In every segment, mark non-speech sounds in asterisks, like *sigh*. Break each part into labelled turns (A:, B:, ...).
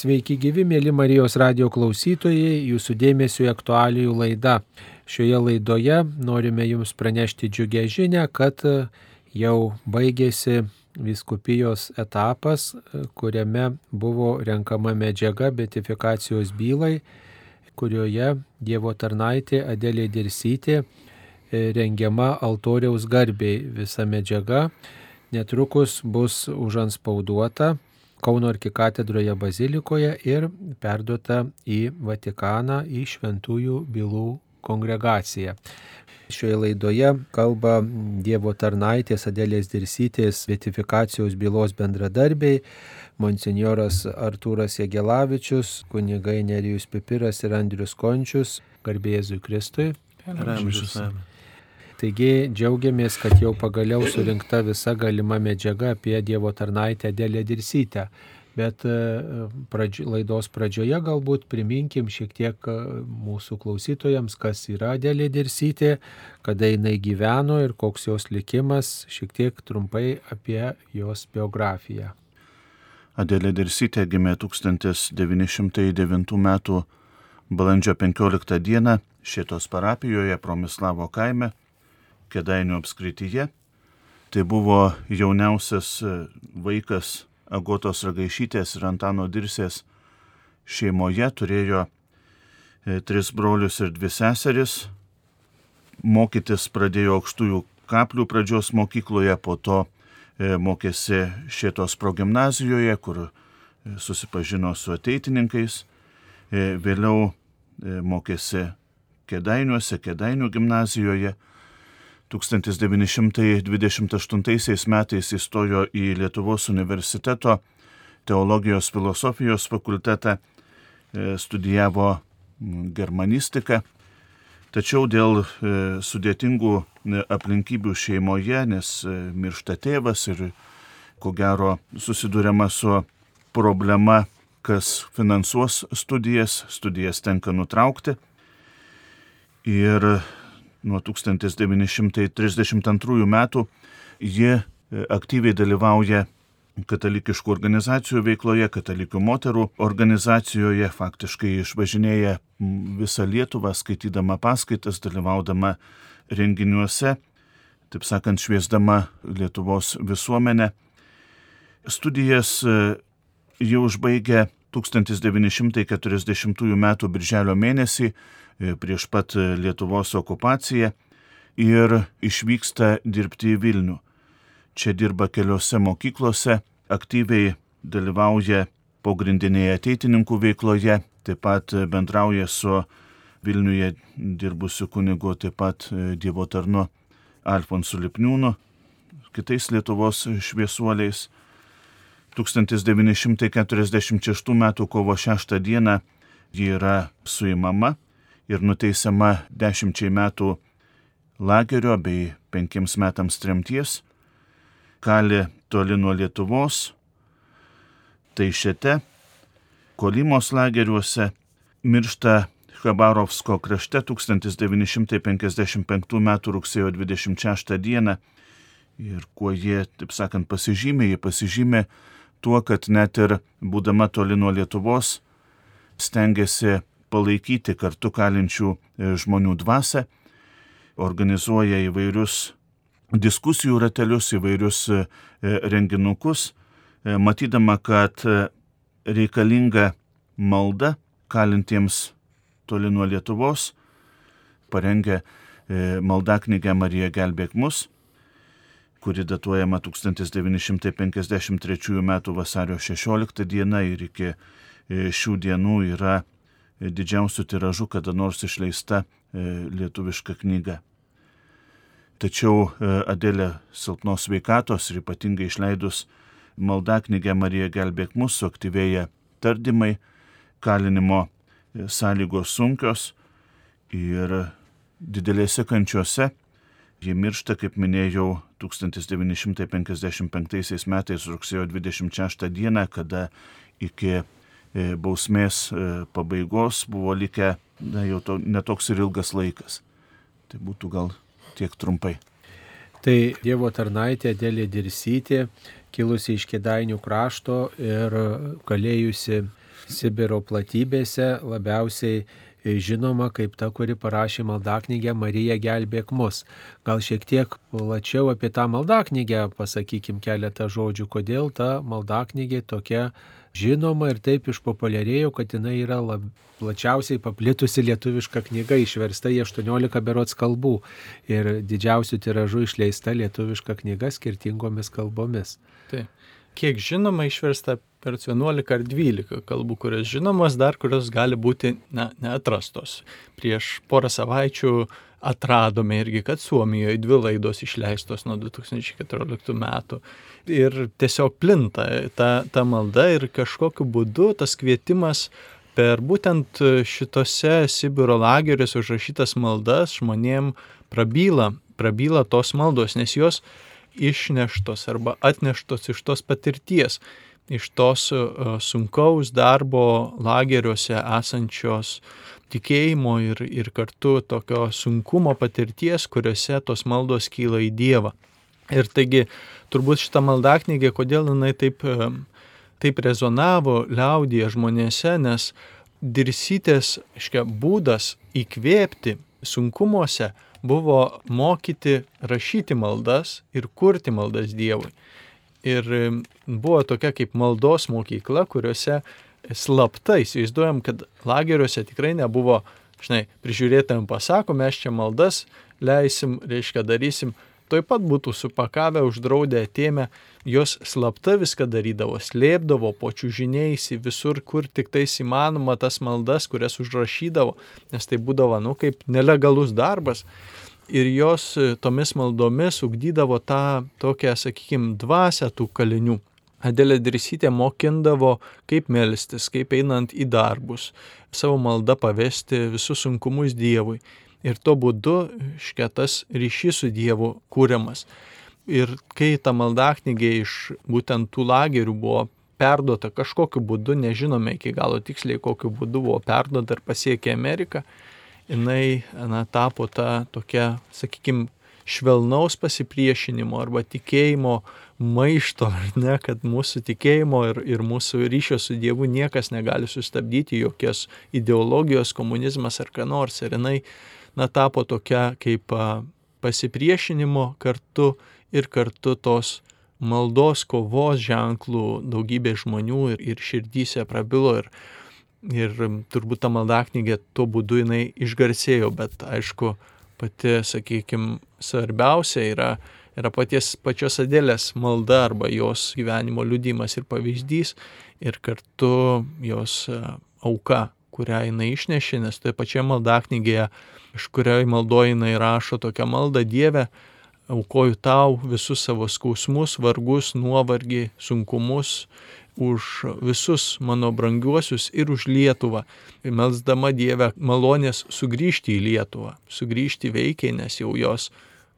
A: Sveiki gyvi, mėly Marijos radio klausytojai, jūsų dėmesio aktualijų laidą. Šioje laidoje norime jums pranešti džiugę žinę, kad jau baigėsi viskupijos etapas, kuriame buvo renkama medžiaga betifikacijos bylai, kurioje Dievo tarnaitė Adelė Dirsytė rengiama altoriaus garbiai visa medžiaga. Netrukus bus užanspauduota Kauno arkikatedroje bazilikoje ir perduota į Vatikaną į šventųjų bylų kongregaciją. Šioje laidoje kalba Dievo tarnaitės Adėlės Dirsytės betifikacijos bylos bendradarbiai, monsinjoras Artūras Jegelavičius, kunigai Nerijus Pipiras ir Andrius Končius, garbėjėzui Kristui.
B: Ramžius.
A: Taigi džiaugiamės, kad jau pagaliau surinkta visa galima medžiaga apie Dievo tarnaitę Dėlę Dirsytę. Bet e, pradži, laidos pradžioje galbūt priminkim šiek tiek e, mūsų klausytojams, kas yra Dėlė Dirsytė, kada jinai gyveno ir koks jos likimas, šiek tiek trumpai apie jos biografiją.
B: Adėlė Dirsytė gimė 1909 m. balandžio 15 d. šitos parapijoje Promislavo kaime Kedainių apskrityje. Tai buvo jauniausias e, vaikas Agotos Ragaišytės ir Antano Dirsės šeimoje, turėjo e, tris brolius ir dvi seseris. Mokytis pradėjo aukštųjų kaplių pradžios mokykloje, po to e, mokėsi šėtos progymnazijoje, kur susipažino su ateitininkais. Vėliau mokėsi Kedainiuose, Kedainių gimnazijoje 1928 metais įstojo į Lietuvos universiteto teologijos filosofijos fakultetą, e, studijavo germanistiką, tačiau dėl e, sudėtingų e, aplinkybių šeimoje, nes miršta tėvas ir ko gero susidūrėma su problema, kas finansuos studijas, studijas tenka nutraukti. Ir nuo 1932 metų ji e, aktyviai dalyvauja katalikiškų organizacijų veikloje, katalikių moterų organizacijoje, faktiškai išvažinėja visą Lietuvą, skaitydama paskaitas, dalyvaudama renginiuose, taip sakant, šviesdama Lietuvos visuomenę. Studijas e, ji užbaigė 1940 m. birželio mėnesį prieš pat Lietuvos okupaciją ir išvyksta dirbti į Vilnių. Čia dirba keliose mokyklose, aktyviai dalyvauja pogrindinėje ateitininkų veikloje, taip pat bendrauja su Vilniuje dirbusiu kunigu, taip pat e, Dievo tarnu Alfonsu Lipniūnu, kitais Lietuvos šviesuoliais. 1946 m. kovo 6 d. ji yra suimama ir nuteisiama dešimčiai metų lagerio bei penkiems metams tremties, kali toli nuo Lietuvos, tai šiete, Kolimos lageriuose, miršta Chabarovsko krašte 1955 m. rugsėjo 26 d. Ir kuo jie, taip sakant, pasižymė, jie pasižymė tuo, kad net ir būdama toli nuo Lietuvos, stengiasi palaikyti kartu kalinčių e, žmonių dvasę, organizuoja įvairius diskusijų ratelius, įvairius e, e, renginukus, matydama, kad reikalinga malda kalintiems toli nuo Lietuvos, parengė maldaknygę Marija gelbėk mus, kuri datuojama 1953 m. vasario 16 d. ir iki šių dienų yra didžiausių tiražų kada nors išleista e, lietuviška knyga. Tačiau e, Adėlė silpnos veikatos ir ypatingai išleidus maldaknygę Marija gelbėk mūsų aktyvėja tardymai, kalinimo e, sąlygos sunkios ir didelėse kančiuose. Ji miršta, kaip minėjau, 1955 metais rugsėjo 26 dieną, kada iki bausmės e, pabaigos buvo likę na, jau to, netoks ir ilgas laikas. Tai būtų gal tiek trumpai.
A: Tai Dievo tarnaitė Dėlė Dirsytė, kilusi iš Kedainių krašto ir galėjusi Sibiro platybėse labiausiai žinoma kaip ta, kuri parašė maldaknygę Marija gelbėk mus. Gal šiek tiek plačiau apie tą maldaknygę pasakykim keletą žodžių, kodėl ta maldaknygė tokia žinoma ir taip išpopuliarėjo, kad jinai yra lab, plačiausiai paplitusi lietuviška knyga, išversta į 18 berots kalbų ir didžiausių tiražų išleista lietuviška knyga skirtingomis kalbomis.
C: Taip. Kiek žinoma, išversta per 11 ar 12 kalbų, kurios žinomos, dar kurios gali būti na, neatrastos. Prieš porą savaičių atradome irgi, kad Suomijoje dvi laidos išleistos nuo 2014 metų. Ir tiesiog plinta ta, ta malda ir kažkokiu būdu tas kvietimas per būtent šitose Sibiro lageriuose užrašytas maldas žmonėm prabyla, prabyla tos maldos, nes jos išneštos arba atneštos iš tos patirties iš tos e, sunkaus darbo lageriuose esančios tikėjimo ir, ir kartu tokio sunkumo patirties, kuriuose tos maldos kyla į Dievą. Ir taigi turbūt šitą maldaknygę, kodėl jinai taip, taip rezonavo liaudyje žmonėse, nes dirsytės, aiškia, būdas įkvėpti sunkumuose buvo mokyti rašyti maldas ir kurti maldas Dievui. Ir buvo tokia kaip maldos mokykla, kuriuose slapta. Įsivaizduojam, kad lageriuose tikrai nebuvo, žinai, prižiūrėtojams pasako, mes čia maldas leisim, reiškia, darysim, toj pat būtų supakavę, uždraudę, atėmę, jos slapta viską darydavo, slėpdavo po čiūžiniais į visur, kur tik tais įmanoma tas maldas, kurias užrašydavo, nes tai būdavo, nu, kaip nelegalus darbas. Ir jos tomis maldomis ugdydavo tą tokią, sakykime, dvasę tų kalinių. Adelė Drisytė mokindavo, kaip melstis, kaip einant į darbus, savo maldą pavesti visus sunkumus Dievui. Ir tuo būdu šketas ryšys su Dievu kūriamas. Ir kai ta maldaknygė iš būtent tų lagerių buvo perduota kažkokiu būdu, nežinome iki galo tiksliai, kokiu būdu buvo perduota ir pasiekė Ameriką, jinai na, tapo ta tokia, sakykime, švelnaus pasipriešinimo arba tikėjimo maišto, ne, kad mūsų tikėjimo ir, ir mūsų ryšio su Dievu niekas negali sustabdyti, jokios ideologijos, komunizmas ar ką nors. Ir jinai na, tapo tokia kaip pasipriešinimo kartu ir kartu tos maldos kovos ženklų daugybė žmonių ir, ir širdyse prabilo. Ir, Ir turbūt ta maldaknygė tuo būdu jinai išgarsėjo, bet aišku, pati, sakykime, svarbiausia yra, yra paties pačios Adėlės malda arba jos gyvenimo liudimas ir pavyzdys ir kartu jos e, auka, kurią jinai išnešė, nes toje pačioje maldaknygėje, iš kurioje maldoje jinai rašo tokią maldą Dievę, aukoju tau visus savo skausmus, vargus, nuovargį, sunkumus už visus mano brangiuosius ir už Lietuvą. Melsdama Dievę malonės sugrįžti į Lietuvą, sugrįžti veikiai, nes jau jos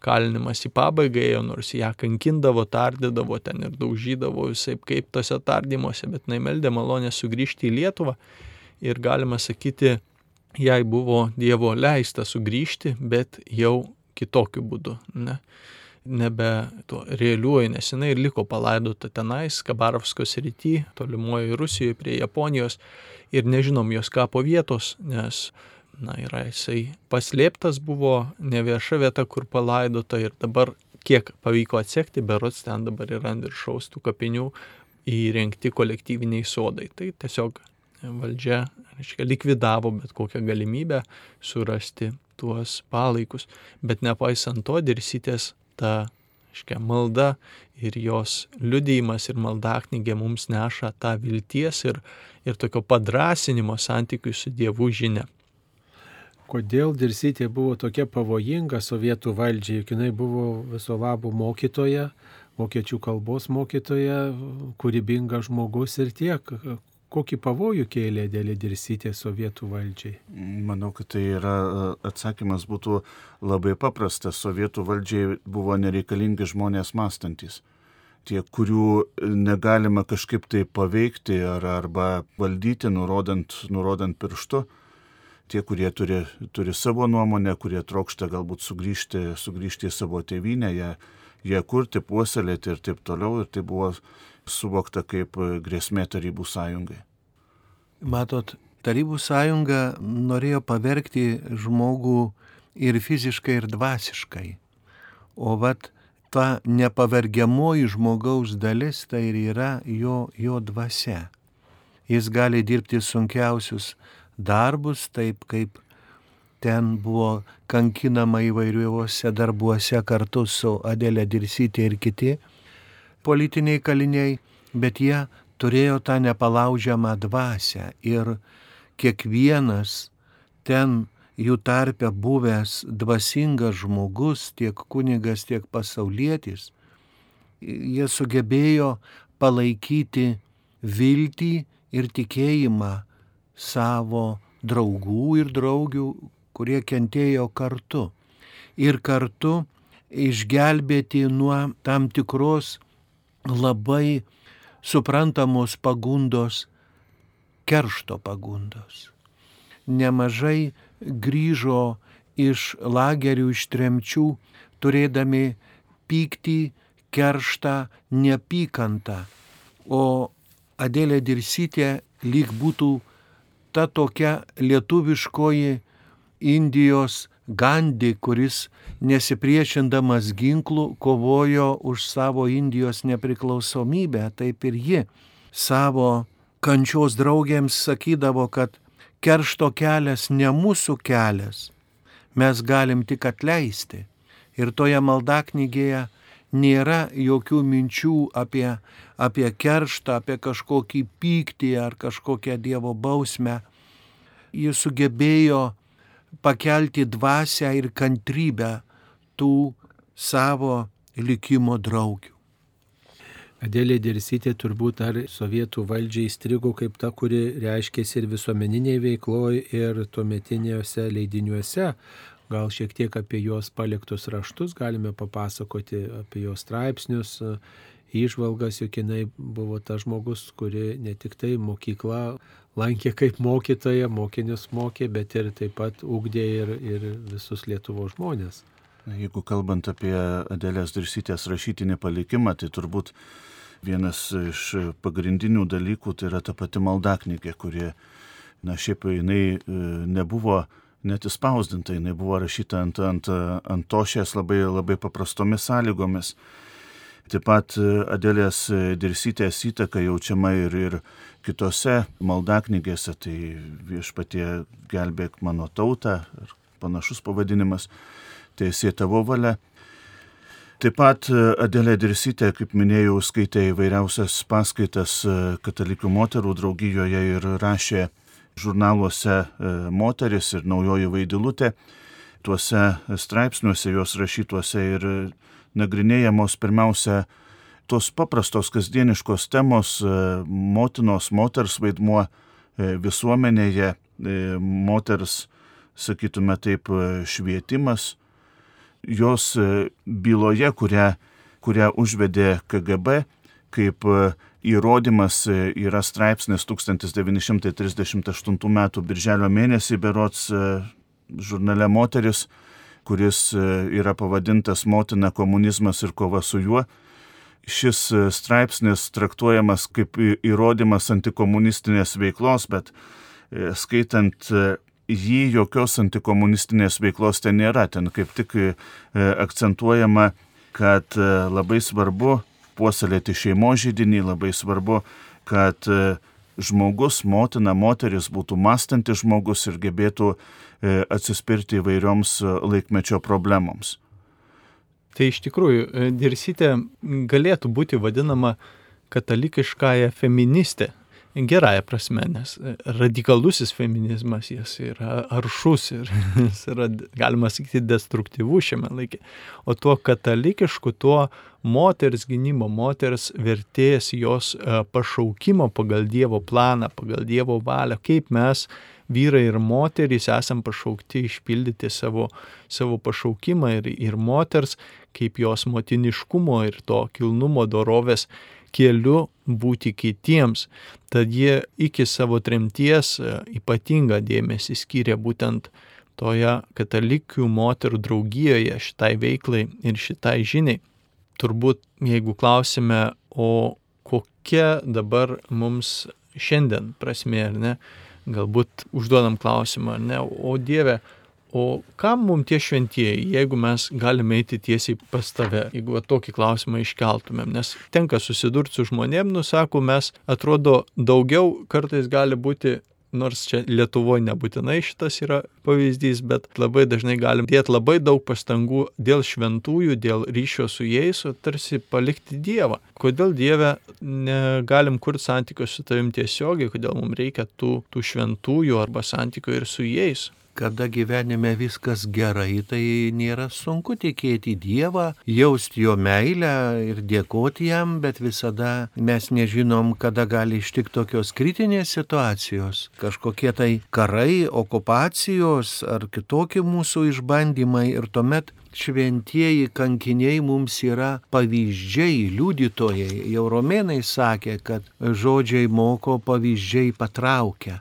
C: kalinimas į pabaigą ėjo, nors ją kankindavo, tardydavo ten ir daužydavo visai kaip tose tardymuose, bet jinai meldė malonę sugrįžti į Lietuvą ir galima sakyti, jai buvo Dievo leista sugrįžti, bet jau kitokiu būdu. Ne? nebe tuo realiuoju, nes jinai ir liko palaidota tenais, Kabarovskos rytį, tolimuoju Rusijoje prie Japonijos ir nežinom jos kapo vietos, nes, na, yra jisai paslėptas buvo, ne vieša vieta, kur palaidota ir dabar, kiek pavyko atsekti, berots ten dabar yra ant viršaus tų kapinių įrengti kolektyviniai sodai. Tai tiesiog valdžia, reiškia, likvidavo bet kokią galimybę surasti tuos palaikus. Bet nepaisant to, dirsytės ta iškia, malda ir jos liudijimas ir maldaknygė mums neša tą vilties ir, ir tokio padrasinimo santykių su Dievu žinia.
A: Kodėl Dirsytė buvo tokia pavojinga sovietų valdžiai, juk jinai buvo viso labo mokytoja, vokiečių kalbos mokytoja, kūrybinga žmogus ir tiek kokį pavojų kėlė dėlė dirsytė sovietų valdžiai?
B: Manau, kad tai yra atsakymas būtų labai paprastas. Sovietų valdžiai buvo nereikalingi žmonės mąstantis. Tie, kurių negalima kažkaip tai paveikti ar, arba valdyti, nurodant, nurodant pirštu. Tie, kurie turi, turi savo nuomonę, kurie trokšta galbūt sugrįžti, sugrįžti į savo tėvynę, jie, jie kurti, puoselėti ir taip toliau. Ir tai buvo suvokta kaip grėsmė Tarybų sąjungai.
D: Matot, Tarybų sąjunga norėjo pavergti žmogų ir fiziškai, ir dvasiškai. O vat ta nepavergiamoji žmogaus dalis tai ir yra jo, jo dvasia. Jis gali dirbti sunkiausius darbus, taip kaip ten buvo kankinama įvairiuose darbuose kartu su Adelė Dirsytė ir kiti politiniai kaliniai, bet jie turėjo tą nepalaužiamą dvasę ir kiekvienas ten jų tarpe buvęs dvasingas žmogus, tiek kunigas, tiek pasaulietis, jie sugebėjo palaikyti viltį ir tikėjimą savo draugų ir draugių, kurie kentėjo kartu. Ir kartu išgelbėti nuo tam tikros labai suprantamos pagundos, keršto pagundos. Nemažai grįžo iš lagerių, iš tremčių, turėdami pyktį, kerštą, neapykantą. O Adėlė Dirsytė lyg būtų ta tokia lietuviškoji Indijos Gandhi, kuris nesipriešindamas ginklų kovojo už savo Indijos nepriklausomybę, taip ir ji savo kančios draugėms sakydavo, kad keršto kelias ne mūsų kelias, mes galim tik atleisti. Ir toje maldaknygėje nėra jokių minčių apie, apie kerštą, apie kažkokį pyktį ar kažkokią Dievo bausmę. Jis sugebėjo pakelti dvasę ir kantrybę tų savo likimo draugių.
A: Adėlė Dirsytė turbūt ar sovietų valdžiai įstrigo kaip ta, kuri reiškėsi ir visuomeniniai veikloje, ir tuometiniuose leidiniuose. Gal šiek tiek apie jos paliktus raštus galime papasakoti, apie jos straipsnius, įžvalgas, juk jinai buvo ta žmogus, kuri ne tik tai mokykla lankė kaip mokytoja, mokinius mokė, bet ir taip pat ugdė ir, ir visus Lietuvo žmonės.
B: Jeigu kalbant apie Adelės Dirsytės rašytinį palikimą, tai turbūt vienas iš pagrindinių dalykų tai yra ta pati maldaknygė, kuri, na šiaip jinai nebuvo net įspausdinta, jinai buvo rašyta ant, ant, ant tošės labai, labai paprastomis sąlygomis. Taip pat Adelės Dirsytės įtaka jaučiama ir, ir kitose maldaknygėse, tai viešpatie gelbėk mano tautą ir panašus pavadinimas, teisė tavo valia. Taip pat Adelė Dirsytė, kaip minėjau, skaitė įvairiausias paskaitas katalikių moterų draugijoje ir rašė žurnaluose Moteris ir Naujoji Vaidilutė. Tuose straipsniuose jos rašytuose ir nagrinėjamos pirmiausia tos paprastos kasdieniškos temos - motinos, moters vaidmuo visuomenėje, moters, sakytume taip, švietimas, jos byloje, kurią, kurią užvedė KGB, kaip įrodymas yra straipsnis 1938 m. birželio mėnesį berots žurnale Moteris, kuris yra pavadintas Motina komunizmas ir kova su juo. Šis straipsnis traktuojamas kaip įrodymas antikomunistinės veiklos, bet skaitant jį jokios antikomunistinės veiklos ten nėra. Ten kaip tik akcentuojama, kad labai svarbu puoselėti šeimo žydinį, labai svarbu, kad žmogus, motina, moteris būtų mąstantis žmogus ir gebėtų atsispirti įvairioms laikmečio problemoms.
C: Tai iš tikrųjų, Dirsytė galėtų būti vadinama katalikiškąją feministę gerąją prasme, nes radikalusis feminizmas jis yra aršus ir *laughs* jis yra, galima sakyti, destruktyvus šiame laikė. O tuo katalikišku, tuo moters gynimo, moters vertės, jos pašaukimo pagal Dievo planą, pagal Dievo valią, kaip mes vyrai ir moterys esam pašaukti išpildyti savo, savo pašaukimą ir, ir moters, kaip jos motiniškumo ir to kilnumo dorovės keliu būti kitiems. Tad jie iki savo tremties ypatingą dėmesį skiria būtent toje katalikių moterų draugijoje šitai veiklai ir šitai žiniai. Turbūt, jeigu klausime, o kokia dabar mums šiandien prasme, ar ne? Galbūt užduodam klausimą, ar ne? O Dieve, O kam mums tie šventieji, jeigu mes galime eiti tiesiai pas tave, jeigu tokį klausimą iškeltumėm, nes tenka susidurti su žmonėm, nusako, mes atrodo daugiau kartais gali būti nors čia Lietuvoje nebūtinai šitas yra pavyzdys, bet labai dažnai galim dėti labai daug pastangų dėl šventųjų, dėl ryšio su jais, o tarsi palikti Dievą. Kodėl Dieve negalim kurti santykių su tavim tiesiogiai, kodėl mums reikia tų, tų šventųjų arba santykių ir su jais
D: kada gyvenime viskas gerai, tai nėra sunku tikėti Dievą, jausti jo meilę ir dėkoti jam, bet visada mes nežinom, kada gali ištikti tokios kritinės situacijos, kažkokie tai karai, okupacijos ar kitokie mūsų išbandymai ir tuomet šventieji kankiniai mums yra pavyzdžiai, liudytojai. Jau romėnai sakė, kad žodžiai moko, pavyzdžiai patraukia.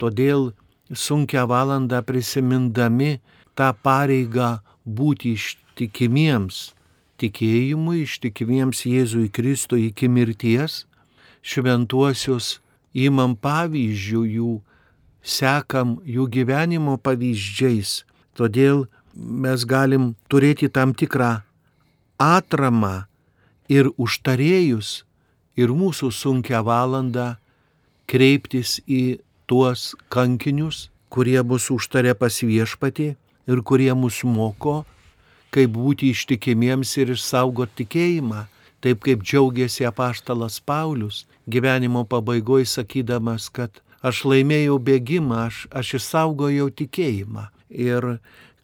D: Todėl sunkia valandą prisimindami tą pareigą būti ištikimiems tikėjimui, ištikimiems Jėzui Kristui iki mirties, šventuosius įmam pavyzdžių jų, sekam jų gyvenimo pavyzdžiais. Todėl mes galim turėti tam tikrą atramą ir užtarėjus ir mūsų sunkia valanda kreiptis į tuos kankinius, kurie bus užtarę pas viešpatį ir kurie mus moko, kaip būti ištikimiems ir išsaugoti tikėjimą, taip kaip džiaugiasi apaštalas Paulius gyvenimo pabaigoje sakydamas, kad aš laimėjau bėgimą, aš, aš išsaugojau tikėjimą. Ir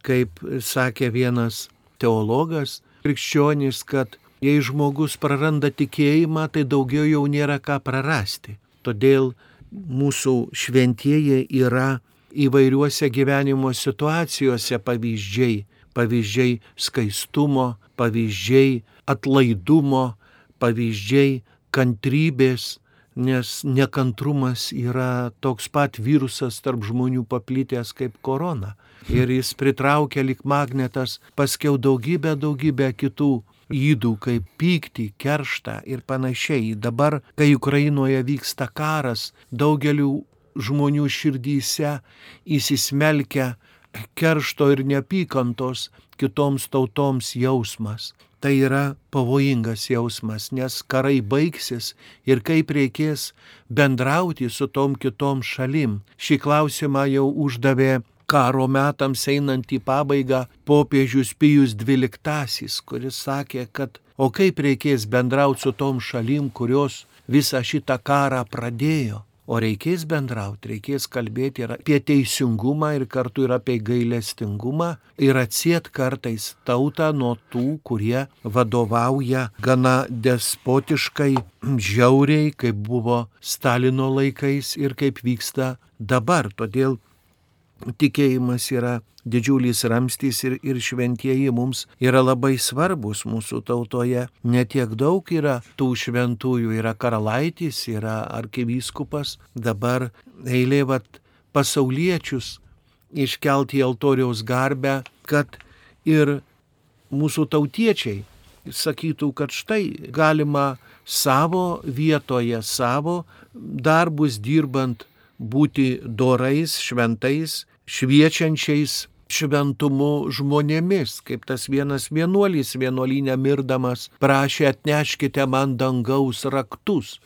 D: kaip sakė vienas teologas, krikščionis, kad jei žmogus praranda tikėjimą, tai daugiau jau nėra ką prarasti. Todėl mūsų šventieji yra įvairiuose gyvenimo situacijose pavyzdžiai. Pavyzdžiai skaistumo, pavyzdžiai atlaidumo, pavyzdžiai kantrybės, nes nekantrumas yra toks pat virusas tarp žmonių paplitęs kaip korona. Ir jis pritraukia lik magnetas paskiau daugybę, daugybę kitų įdų kaip pyktį, kerštą ir panašiai. Dabar, kai Ukrainoje vyksta karas, daugeliu žmonių širdyse įsismelkia keršto ir neapykantos kitoms tautoms jausmas. Tai yra pavojingas jausmas, nes karai baigsis ir kaip reikės bendrauti su tom kitom šalim. Šį klausimą jau uždavė karo metams einant į pabaigą popiežius Pijus XII, kuris sakė, kad o kaip reikės bendrauti su tom šalim, kurios visą šitą karą pradėjo. O reikės bendrauti, reikės kalbėti ir apie teisingumą ir kartu ir apie gailestingumą ir atsiet kartais tautą nuo tų, kurie vadovauja gana despotiškai, žiauriai, kaip buvo Stalino laikais ir kaip vyksta dabar. Todėl tikėjimas yra didžiulis ramstys ir, ir šventieji mums yra labai svarbus mūsų tautoje. Netiek daug yra tų šventųjų, yra karalaitis, yra arkivyskupas, dabar eilė vat pasauliečius iškelti į altoriaus garbę, kad ir mūsų tautiečiai sakytų, kad štai galima savo vietoje, savo darbus dirbant būti dorais, šventais, šviečiančiais šventumu žmonėmis, kaip tas vienas vienuolys vienuolinė mirdamas prašė atneškite man dangaus raktus.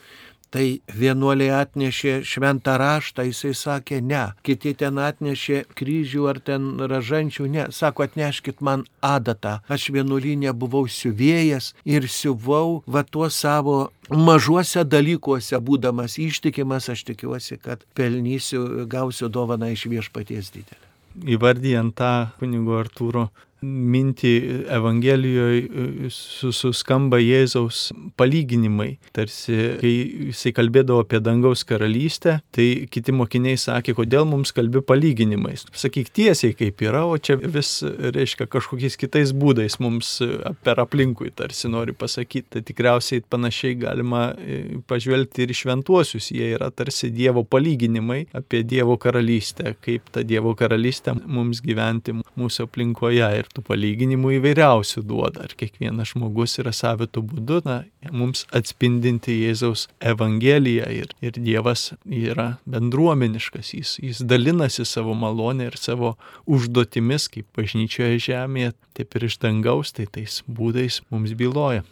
D: Tai vienuoliai atnešė šventą raštą, jisai sakė ne, kiti ten atnešė kryžių ar ten ražančių, ne, sako atneškit man adatą. Aš vienuolinė buvau siuvėjas ir siuvau va tuo savo mažuose dalykuose, būdamas ištikimas, aš tikiuosi, kad pelnysiu, gausiu dovaną iš viešpaties didelę.
C: Įvardyjant tą kunigo Artūro mintį Evangelijoje suskamba Jėzaus palyginimai. Tarsi, kai jisai kalbėdavo apie dangaus karalystę, tai kiti mokiniai sakė, kodėl mums kalbi palyginimais. Sakyk tiesiai, kaip yra, o čia vis, reiškia, kažkokiais kitais būdais mums per aplinkui tarsi nori pasakyti. Tai tikriausiai panašiai galima e, pažvelgti ir šventuosius. Jie yra tarsi Dievo palyginimai apie Dievo karalystę, kaip ta Dievo karalystė mums gyventi mūsų aplinkoje. Ir tų palyginimų įvairiausių duoda. Ar kiekvienas žmogus yra savitų būdu, na, mums atspindinti Jėzaus Evangeliją ir, ir Dievas yra bendruomeniškas, jis, jis dalinasi savo malonę ir savo užduotimis, kaip bažnyčioje žemėje, taip ir iš dangaus, tai tais būdais mums byloja.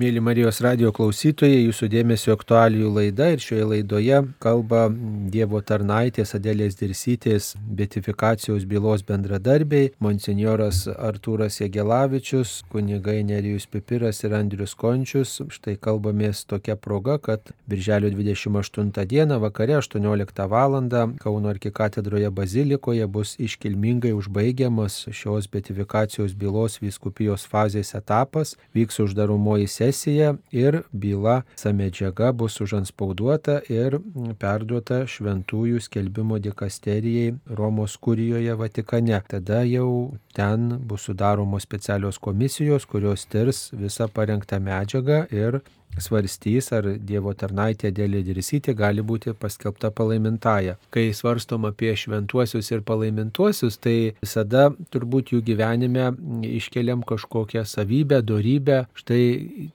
A: Mėly Marijos radio klausytojai, jūsų dėmesio aktualijų laida ir šioje laidoje kalba Dievo tarnaitės Adėlės Dirsytės betifikacijos bylos bendradarbiai, monsinjoras Artūras Jegelavičius, kunigai Nerijus Pipiras ir Andrius Končius. Štai kalbamės tokia proga, kad Birželio 28 dieną vakare 18 val. Kauno arkikatedroje bazilikoje bus iškilmingai užbaigiamas šios betifikacijos bylos vyskupijos fazės etapas, vyks uždaromoji sesija sesiją ir byla, visa medžiaga bus užanspauduota ir perduota šventųjų skelbimo dikasterijai Romos kurijoje Vatikane. Tada jau ten bus sudaromos specialios komisijos, kurios tirs visą parengtą medžiagą ir svarstys, ar Dievo tarnaitė dėlė dirsytė gali būti paskelbta palaimintaja. Kai svarstom apie šventuosius ir palaimintuosius, tai visada turbūt jų gyvenime iškeliam kažkokią savybę, darybę. Štai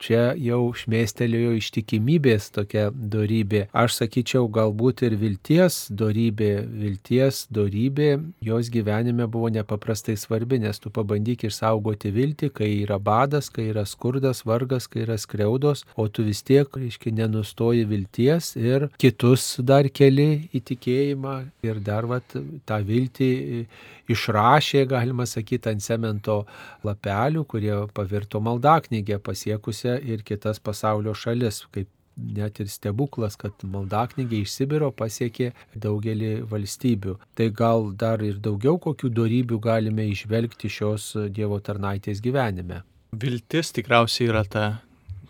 A: čia jau šmėstelėjo ištikimybės tokia darybė. Aš sakyčiau, galbūt ir vilties darybė, vilties darybė jos gyvenime buvo nepaprastai svarbi, nes tu pabandyk išsaugoti viltį, kai yra badas, kai yra skurdas, vargas, kai yra skriaudos, o tu vis tiek, reiškia, nenustoji vilties ir kitus dar keli į tikėjimą ir dar vat, tą viltį išrašė, galima sakyti, ant cemento lapelių, kurie pavirto maldaknygę pasiekusią ir kitas pasaulio šalis, kaip net ir stebuklas, kad maldaknygė iš Sibiro pasiekė daugelį valstybių. Tai gal dar ir daugiau kokių darybių galime išvelgti šios Dievo tarnaitės gyvenime.
C: Viltis tikriausiai yra ta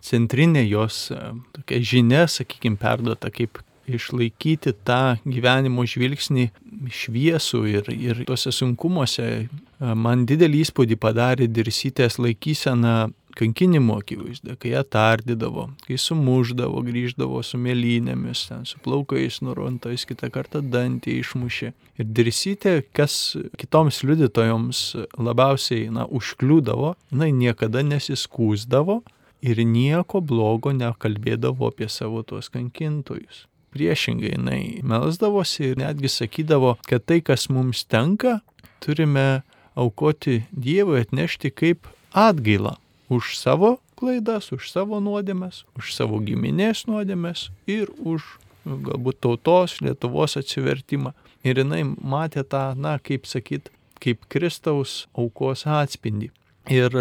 C: centrinė jos e, tokia žinia, sakykime, perduota, kaip išlaikyti tą gyvenimo žvilgsnį šviesų ir, ir tuose sunkumuose. E, man didelį įspūdį padarė dirsytės laikysena kankinimo akivaizda, kai ją tardydavo, kai sumuždavo, grįždavo su mėlynėmis, ten su plaukais nurontais, kitą kartą dantį išmušė. Ir dirsytė, kas kitoms liudytojoms labiausiai na, užkliūdavo, jinai niekada nesiskūsdavo, ir nieko blogo nekalbėdavo apie savo tuos kankintojus. Priešingai jinai melsdavosi ir netgi sakydavo, kad tai, kas mums tenka, turime aukoti Dievui atnešti kaip atgailą už savo klaidas, už savo nuodėmes, už savo giminės nuodėmes ir už nu, galbūt tautos, Lietuvos atsivertimą. Ir jinai matė tą, na, kaip sakyt, kaip Kristaus aukos atspindį. Ir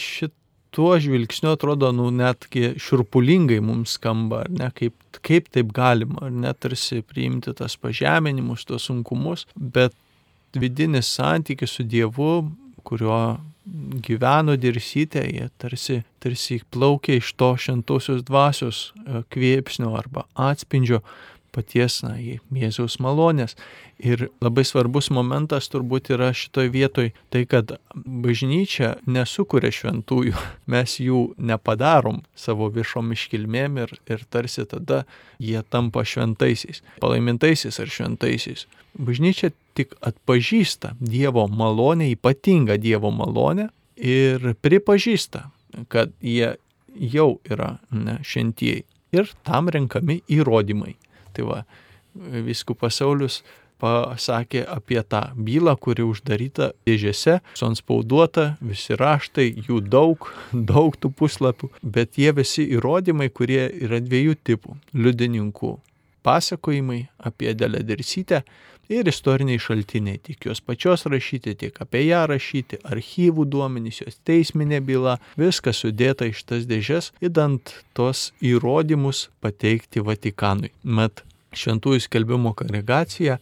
C: šit tuo žvilgsniu atrodo, nu, netgi šurpulingai mums skamba, ar ne, kaip, kaip taip galima, ar net tarsi priimti tas pažeminimus, tuos sunkumus, bet vidinis santykis su Dievu, kurio gyveno dirsytė, jie tarsi, tarsi plaukia iš to šventosios dvasios e, kvėpsnio arba atspindžio, paties, na, Jėzaus malonės. Ir labai svarbus momentas turbūt yra šitoj vietoj tai, kad bažnyčia nesukuria šventųjų, *laughs* mes jų nepadarom savo viešom iškilmėm ir, ir tarsi tada jie tampa šventaisiais, palaimintaisiais ar šventaisiais. Bažnyčia tik atpažįsta Dievo malonę, ypatingą Dievo malonę ir pripažįsta, kad jie jau yra ne, šventieji. Ir tam renkami įrodymai. Tai va, viskupas Saulis pasakė apie tą bylą, kuri uždaryta dėžėse, sonspauduota, visi raštai, jų daug, *laughs* daug tų puslapių, bet jie visi įrodymai, kurie yra dviejų tipų - liudininkų pasakojimai apie Delę Dirsytę ir istoriniai šaltiniai, tiek jos pačios rašyti, tiek apie ją rašyti, archyvų duomenys, jos teisminė byla, viskas sudėta iš tas dėžes, įdant tos įrodymus pateikti Vatikanui. Mat, šventųjų skelbimo kongregacija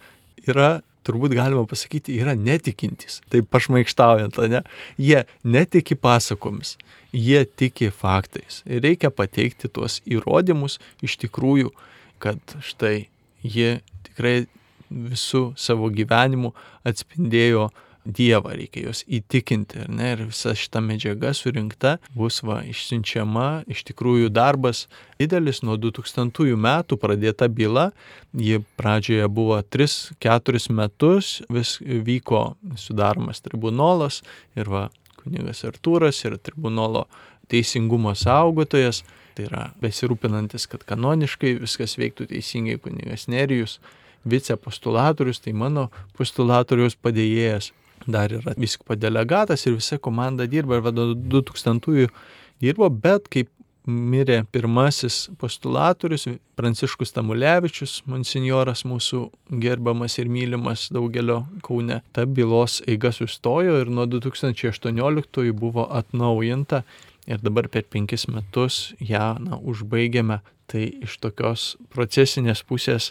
C: yra turbūt galima pasakyti, yra netikintys. Taip pašmaikštaujant, ne? Jie netiki pasakomis, jie tiki faktais. Ir reikia pateikti tuos įrodymus iš tikrųjų, kad štai jie tikrai visų savo gyvenimu atspindėjo Dievą, reikia juos įtikinti. Ne? Ir visa šita medžiaga surinkta bus va, išsiunčiama. Iš tikrųjų darbas didelis, nuo 2000 metų pradėta byla. Ji pradžioje buvo 3-4 metus, vis vyko sudaromas tribunolas ir va, kunigas Artūras ir tribunolo teisingumo saugotojas. Tai yra besirūpinantis, kad kanoniškai viskas veiktų teisingai kunigas Nerijus, vicepostulatorius, tai mano postulatoriaus padėjėjas dar yra viskopo delegatas ir visa komanda dirba ir vado 2000-ųjų dirbo, bet kaip mirė pirmasis postulatorius Pranciškus Tamulevičius, monsinjoras mūsų gerbamas ir mylimas daugelio Kaune. Ta bylos eiga sustojo ir nuo 2018 buvo atnaujinta ir dabar per penkis metus ją na, užbaigėme. Tai iš tokios procesinės pusės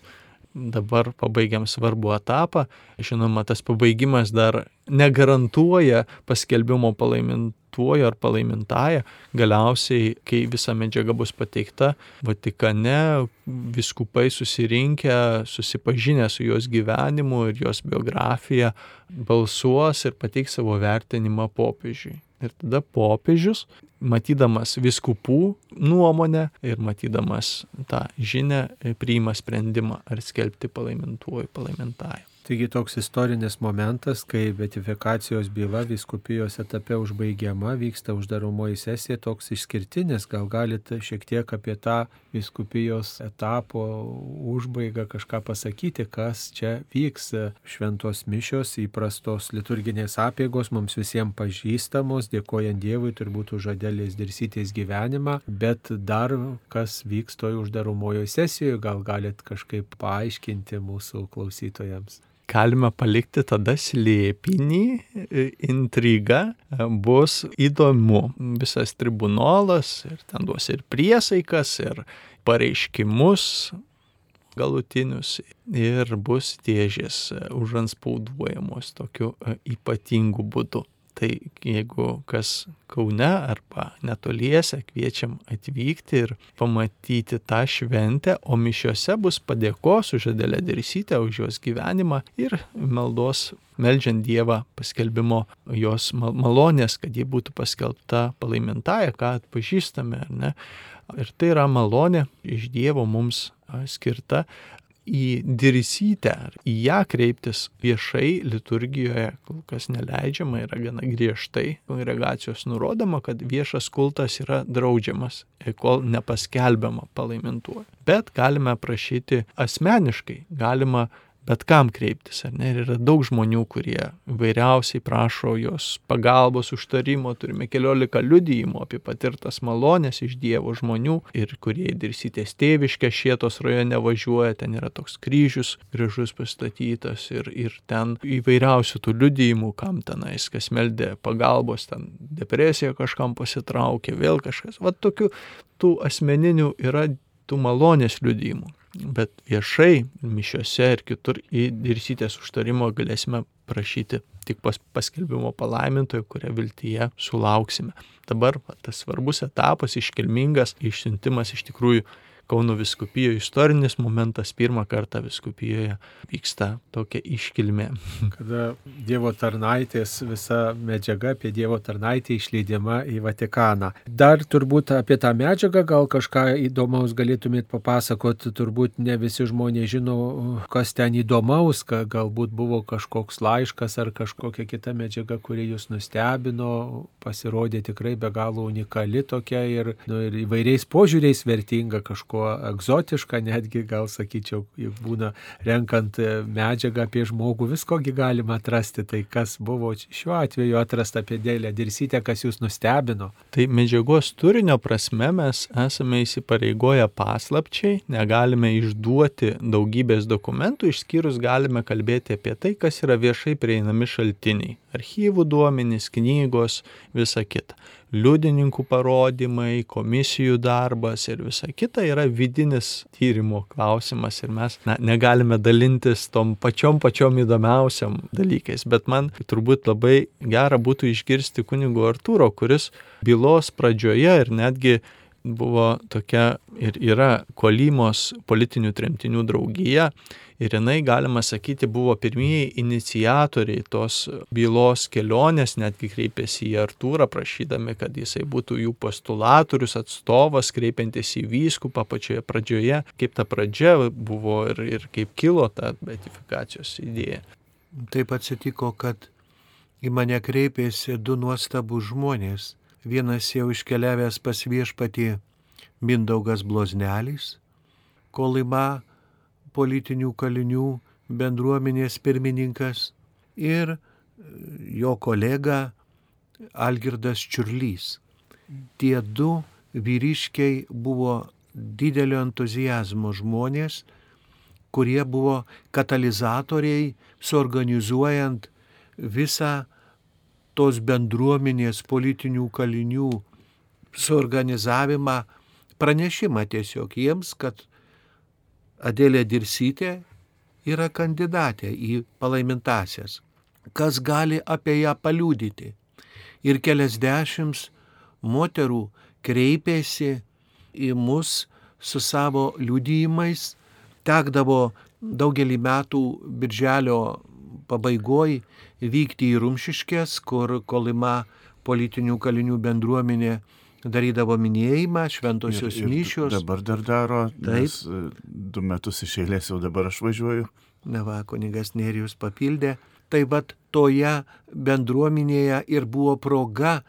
C: dabar pabaigiam svarbų etapą. Žinoma, tas pabaigimas dar negarantuoja paskelbimo palaimintuoju ar palaimintąją. Galiausiai, kai visa medžiaga bus pateikta, Vatikane viskupai susirinkę, susipažinę su jos gyvenimu ir jos biografija, balsuos ir pateiks savo vertinimą popiežiui. Ir tada popiežius, matydamas viskupų nuomonę ir matydamas tą žinę, priima sprendimą ar skelbti palaimintuoju palaimintąją.
A: Taigi toks istorinis momentas, kai betifikacijos byla viskupijos etape užbaigiama, vyksta uždaromoji sesija, toks išskirtinis, gal galite šiek tiek apie tą viskupijos etapo užbaigą kažką pasakyti, kas čia vyks. Šventos mišios, įprastos liturginės apėgos mums visiems pažįstamos, dėkojant Dievui turbūt už žodėlės dirsytės gyvenimą, bet dar kas vyks toj uždaromojoje sesijoje, gal galit kažkaip paaiškinti mūsų klausytojams
C: galime palikti tada slėpinį, intriga, bus įdomu. Visas tribunolas ir ten duos ir priesaikas, ir pareiškimus galutinius ir bus dėžės užanspauduojamos tokiu ypatingu būdu. Tai jeigu kas Kaune arba netoliese, kviečiam atvykti ir pamatyti tą šventę, o mišiuose bus padėkos už Adelę Dirsytę, už jos gyvenimą ir maldos melžiant Dievą paskelbimo jos malonės, kad ji būtų paskelbta palaimintąją, ką atpažįstame, ar ne. Ir tai yra malonė iš Dievo mums skirta į dirsytę, į ją kreiptis viešai liturgijoje kol kas neleidžiama, yra gana griežtai kongregacijos nurodoma, kad viešas kultas yra draudžiamas, kol nepaskelbiama palaimintuoju. Bet galime prašyti asmeniškai, galima bet kam kreiptis, ar ne? Ir yra daug žmonių, kurie vairiausiai prašo jos pagalbos, užtarimo, turime keliolika liudijimų apie patirtas malonės iš Dievo žmonių ir kurie dirsytės tėviškė šietos rajone važiuoja, ten yra toks kryžius gražus pastatytas ir, ir ten įvairiausių tų liudijimų, kam tenais, kas meldė pagalbos, ten depresija kažkam pasitraukė, vėl kažkas. Va tokių tų asmeninių yra tų malonės liudijimų bet viešai mišiuose ir kitur į dirsytės užtarimo galėsime prašyti tik pas paskelbimo palaimintojo, kurią viltyje sulauksime. Dabar tas svarbus etapas, iškilmingas išsiuntimas iš tikrųjų Kauno viskupijoje istorinis momentas, pirmą kartą viskupijoje vyksta tokia iškilmė. *laughs*
A: Kada Dievo tarnaitės visa medžiaga apie Dievo tarnaitę išleidžiama į Vatikaną. Dar turbūt apie tą medžiagą gal kažką įdomaus galėtumėt papasakoti, turbūt ne visi žmonės žino, kas ten įdomaus, galbūt buvo kažkoks laiškas ar kažkokia kita medžiaga, kuri jūs nustebino, pasirodė tikrai be galo unikali tokia ir, nu, ir įvairiais požiūriais vertinga kažko buvo egzotiška, netgi gal sakyčiau, juk būna renkant e, medžiagą apie žmogų, viskogi galima atrasti. Tai kas buvo šiuo atveju atrasta apie dėlę dirsytę, kas jūs nustebino.
C: Tai medžiagos turinio prasme mes esame įsipareigoję paslapčiai, negalime išduoti daugybės dokumentų, išskyrus galime kalbėti apie tai, kas yra viešai prieinami šaltiniai - archyvų duomenys, knygos, visa kita liudininkų parodymai, komisijų darbas ir visa kita yra vidinis tyrimo klausimas ir mes na, negalime dalintis tom pačiom pačiom įdomiausiam dalykais. Bet man turbūt labai gera būtų išgirsti kunigo Artūro, kuris bylos pradžioje ir netgi buvo tokia ir yra Kolymos politinių tremtinių draugija Ir jinai, galima sakyti, buvo pirmieji inicijatoriai tos bylos kelionės, netgi kreipėsi į Artūrą, prašydami, kad jisai būtų jų postulatorius, atstovas, kreipiantis į vyskupą pačioje pradžioje, kaip ta pradžia buvo ir, ir kaip kilo ta beatifikacijos idėja.
D: Taip atsitiko, kad į mane kreipėsi du nuostabų žmonės. Vienas jau iškeliavęs pas viešpatį Mindaugas Bloznelis, Kolima politinių kalinių bendruomenės pirmininkas ir jo kolega Algirdas Čiurlys. Tie du vyriškiai buvo didelio entuzijazmo žmonės, kurie buvo katalizatoriai suorganizuojant visą tos bendruomenės politinių kalinių suorganizavimą, pranešimą tiesiog jiems, kad Adėlė Dirsytė yra kandidatė į palaimintasias. Kas gali apie ją paliūdyti? Ir keliasdešimt moterų kreipėsi į mus su savo liudijimais, tekdavo daugelį metų birželio pabaigoje vykti į Rumšiškės, kur Kolima politinių kalinių bendruomenė darydavo minėjimą, šventosios ir, ir mišios.
B: Dabar dar daro, taip. Nes, du metus iš eilės jau dabar aš važiuoju.
D: Na va, kunigas Nerijus papildė. Tai vad toje bendruomenėje ir buvo proga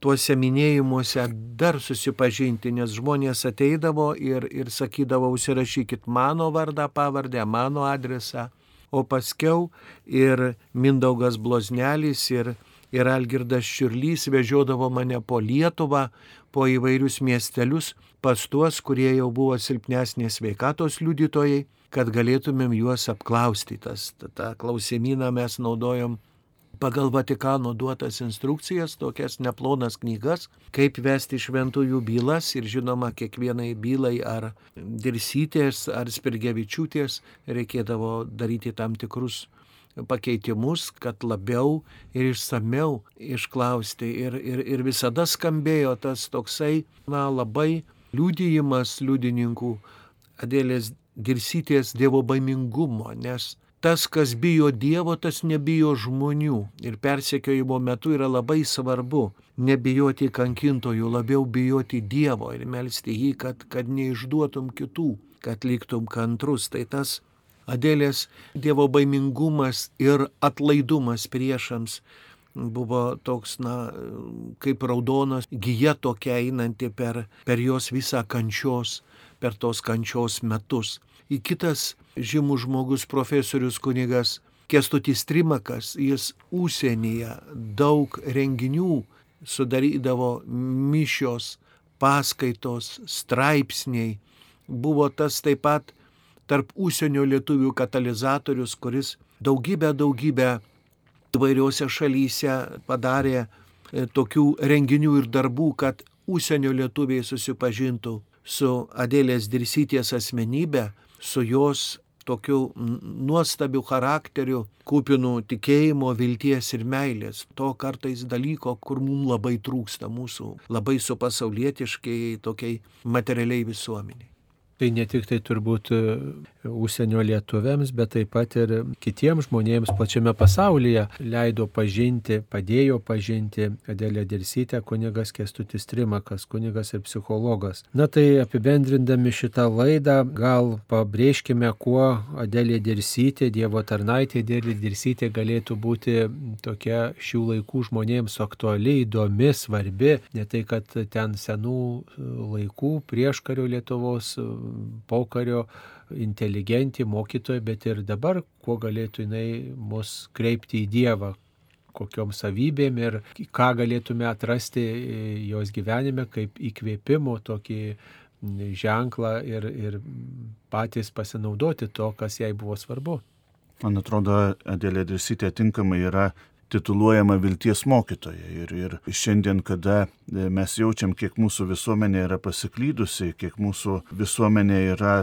D: tuose minėjimuose dar susipažinti, nes žmonės ateidavo ir, ir sakydavo, užsirašykit mano vardą, pavardę, mano adresą. O paskiau ir Mindaugas Bloznelis ir ir Algirdas Širlys vežiodavo mane po Lietuvą, po įvairius miestelius, pas tuos, kurie jau buvo silpnesnės veikatos liudytojai, kad galėtumėm juos apklausti. Tas, tą klausimyną mes naudojom pagal Vatikano duotas instrukcijas, tokias neplonas knygas, kaip vesti šventųjų bylas ir žinoma, kiekvienai bylai ar dirsytės, ar spirgevičiūtės reikėdavo daryti tam tikrus pakeitimus, kad labiau ir išsameu išklausti. Ir, ir, ir visada skambėjo tas toksai, na, labai liūdėjimas liudininkų Adėlės dirsyties dievo baimingumo, nes tas, kas bijo Dievo, tas nebijo žmonių. Ir persekiojimo metu yra labai svarbu nebijoti kankintojų, labiau bijoti Dievo ir melstį jį, kad, kad neišduotum kitų, kad liktum kantrus. Tai tas Adėlės Dievo baimingumas ir atlaidumas priešams buvo toks, na, kaip raudonas gyja tokia einanti per, per jos visą kančios, per tos kančios metus. Į kitas žymus žmogus profesorius kunigas Kestutis Trimakas, jis užsienyje daug renginių sudarydavo mišios, paskaitos, straipsniai. Buvo tas taip pat tarp užsienio lietuvių katalizatorius, kuris daugybę, daugybę įvairiuose šalyse padarė e, tokių renginių ir darbų, kad užsienio lietuviai susipažintų su Adėlės Dirsyties asmenybė, su jos tokiu nuostabiu charakteriu, kupinu tikėjimo, vilties ir meilės. To kartais dalyko, kur mums labai trūksta mūsų labai su pasaulietiškai tokiai materialiai visuomeniai.
A: Tai ne tik tai turbūt e, užsienio lietuviams, bet taip pat ir kitiems žmonėms plačiame pasaulyje leido pažinti, padėjo pažinti Adelė Dirsytė, kunigas Kestutis Trimakas, kunigas ir psichologas. Na tai apibendrindami šitą laidą, gal pabrėžkime, kuo Adelė Dirsytė, Dievo tarnaitė Adelė Dirsytė galėtų būti tokia šių laikų žmonėms aktuali, įdomi, svarbi, ne tai, kad ten senų laikų prieškario Lietuvos pokario inteligentį, mokytoją, bet ir dabar, kuo galėtų jinai mus kreipti į Dievą, kokiom savybėm ir ką galėtume atrasti jos gyvenime kaip įkvėpimo tokį ženklą ir, ir patys pasinaudoti to, kas jai buvo svarbu.
B: Man atrodo, Adėlė Dirsytė tinkamai yra tituluojama vilties mokytoja. Ir, ir šiandien, kada mes jaučiam, kiek mūsų visuomenė yra pasiklydusi, kiek mūsų visuomenė yra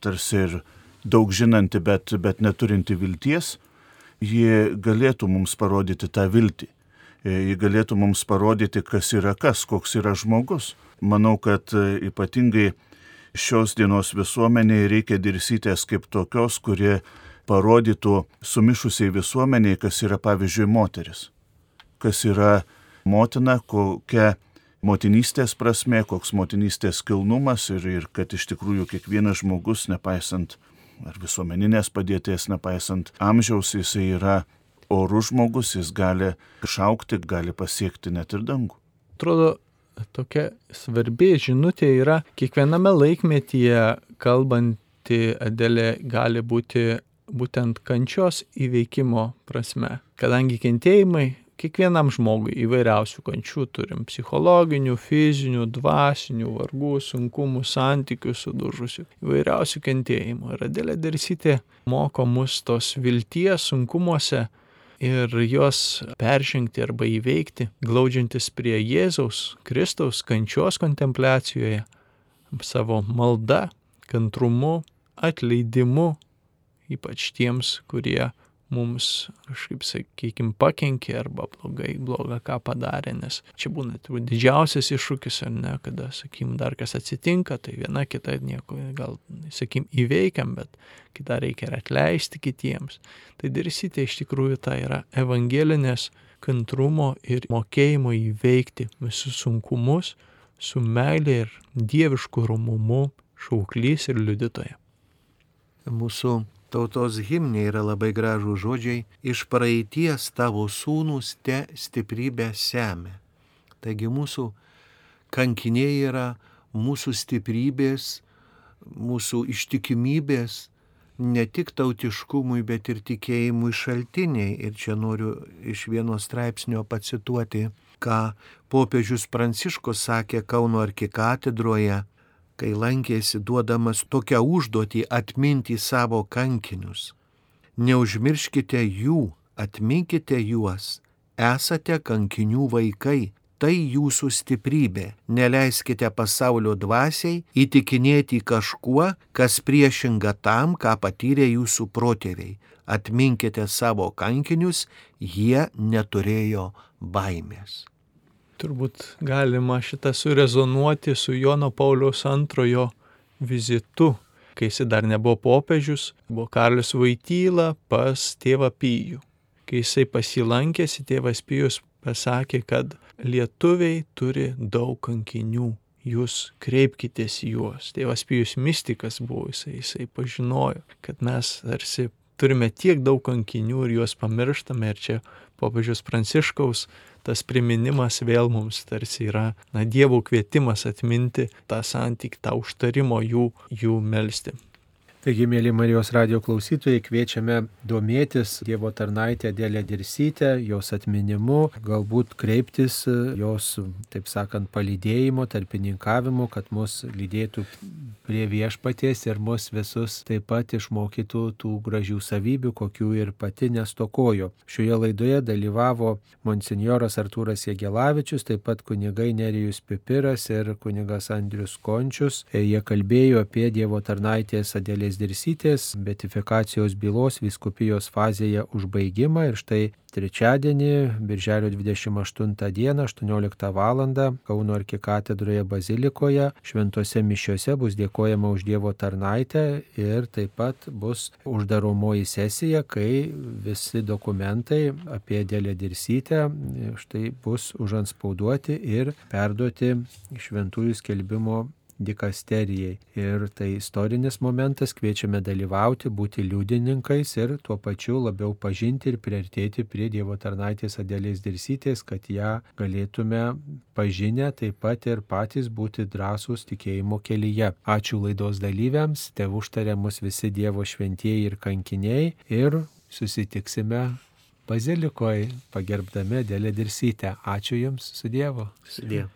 B: tarsi ir daug žinanti, bet, bet neturinti vilties, ji galėtų mums parodyti tą viltį. Ji galėtų mums parodyti, kas yra kas, koks yra žmogus. Manau, kad ypatingai šios dienos visuomeniai reikia dirsytės kaip tokios, kurie parodytų sumišusiai visuomeniai, kas yra pavyzdžiui moteris, kas yra motina, kokia motinystės prasme, koks motinystės kilnumas ir, ir kad iš tikrųjų kiekvienas žmogus, nepaisant ar visuomeninės padėties, nepaisant amžiaus, jisai yra orus žmogus, jis gali išaukti, gali pasiekti net ir dangų.
C: Atrodo, tokia svarbi žinutė yra kiekviename laikmetyje kalbanti Adelė gali būti būtent kančios įveikimo prasme. Kadangi kentėjimai kiekvienam žmogui įvairiausių kančių turim - psichologinių, fizinių, dvasinių, vargų, sunkumų, santykių sudužusių, įvairiausių kentėjimų. Ir Adelė Dersytė moko mus tos vilties sunkumuose ir juos peržengti arba įveikti, glaudžiantis prie Jėzaus Kristaus kančios kontempliacijoje, savo malda, kantrumu, atleidimu, ypač tiems, kurie mums kažkaip, sakykime, pakenkė arba blogai, blogą ką padarė, nes čia būna turbūt didžiausias iššūkis, ar ne, kada, sakykime, dar kas atsitinka, tai viena kita nieko, gal, sakykime, įveikiam, bet kitą reikia ir atleisti kitiems. Tai dirsite iš tikrųjų tai yra evangelinės kantrumo ir mokėjimo įveikti visus sunkumus su meilė ir dievišku rumumu šauklys ir liudytoje.
D: Mūsų tautos himne yra labai gražų žodžiai, iš praeities tavo sūnus te stiprybę semia. Taigi mūsų kankiniai yra mūsų stiprybės, mūsų ištikimybės, ne tik tautiškumui, bet ir tikėjimui šaltiniai. Ir čia noriu iš vieno straipsnio pacituoti, ką popiežius Pranciškus sakė Kauno arkikatedroje kai lankėsi duodamas tokią užduotį atminti savo kankinius. Neužmirškite jų, atminkite juos, esate kankinių vaikai, tai jūsų stiprybė. Neleiskite pasaulio dvasiai įtikinėti kažkuo, kas priešinga tam, ką patyrė jūsų protėviai. Atminkite savo kankinius, jie neturėjo baimės.
C: Turbūt galima šitą surezonuoti su Jono Pauliaus antrojo vizitu, kai jis dar nebuvo popiežius, buvo Karlius Vaityla pas tėvą Pijų. Kai jisai pasilankėsi, tėvas Pijus pasakė, kad lietuviai turi daug kankinių, jūs kreipkitės į juos. Tėvas Pijus mystikas buvo, jisai, jisai pažinojo, kad mes tarsi turime tiek daug kankinių ir juos pamirštame ir čia popiežius Pranciškaus tas priminimas vėl mums tarsi yra, na, Dievo kvietimas atminti tą santykį, tą užtarimo jų, jų melstį.
A: Taigi, mėly Marijos radio klausytojai, kviečiame domėtis Dievo tarnaitę Dėlę Dirsytę, jos atminimu, galbūt kreiptis jos, taip sakant, palydėjimo, tarpininkavimu, kad mus lydėtų prie viešpaties ir mus visus taip pat išmokytų tų gražių savybių, kokių ir pati nestokojo. Šioje laidoje dalyvavo monsinjoras Artūras Jėgelavičius, taip pat kunigai Nerijus Pipiras ir kunigas Andrius Končius. Jie kalbėjo apie Dievo tarnaitės Adėlės Dirsytės betifikacijos bylos viskupijos fazėje užbaigimą ir štai trečiadienį, birželio 28 dieną, 18 val. Kauno arkikatedroje bazilikoje šventose mišiuose bus dėkojama už Dievo tarnaitę ir taip pat bus uždaromoji sesija, kai visi dokumentai apie Dėlę Dirsytę štai bus užanspauduoti ir perduoti šventųjų skelbimo dikasterijai. Ir tai istorinis momentas, kviečiame dalyvauti, būti liudininkais ir tuo pačiu labiau pažinti ir priartėti prie Dievo tarnaitės Adėlės dirsytės, kad ją galėtume pažinę taip pat ir patys būti drąsūs tikėjimo kelyje. Ačiū laidos dalyviams, te užtarė mus visi Dievo šventieji ir kankiniai ir susitiksime bazilikoje, pagerbdami Adėlę dirsytę. Ačiū Jums, su Dievu.
D: Su Dievu.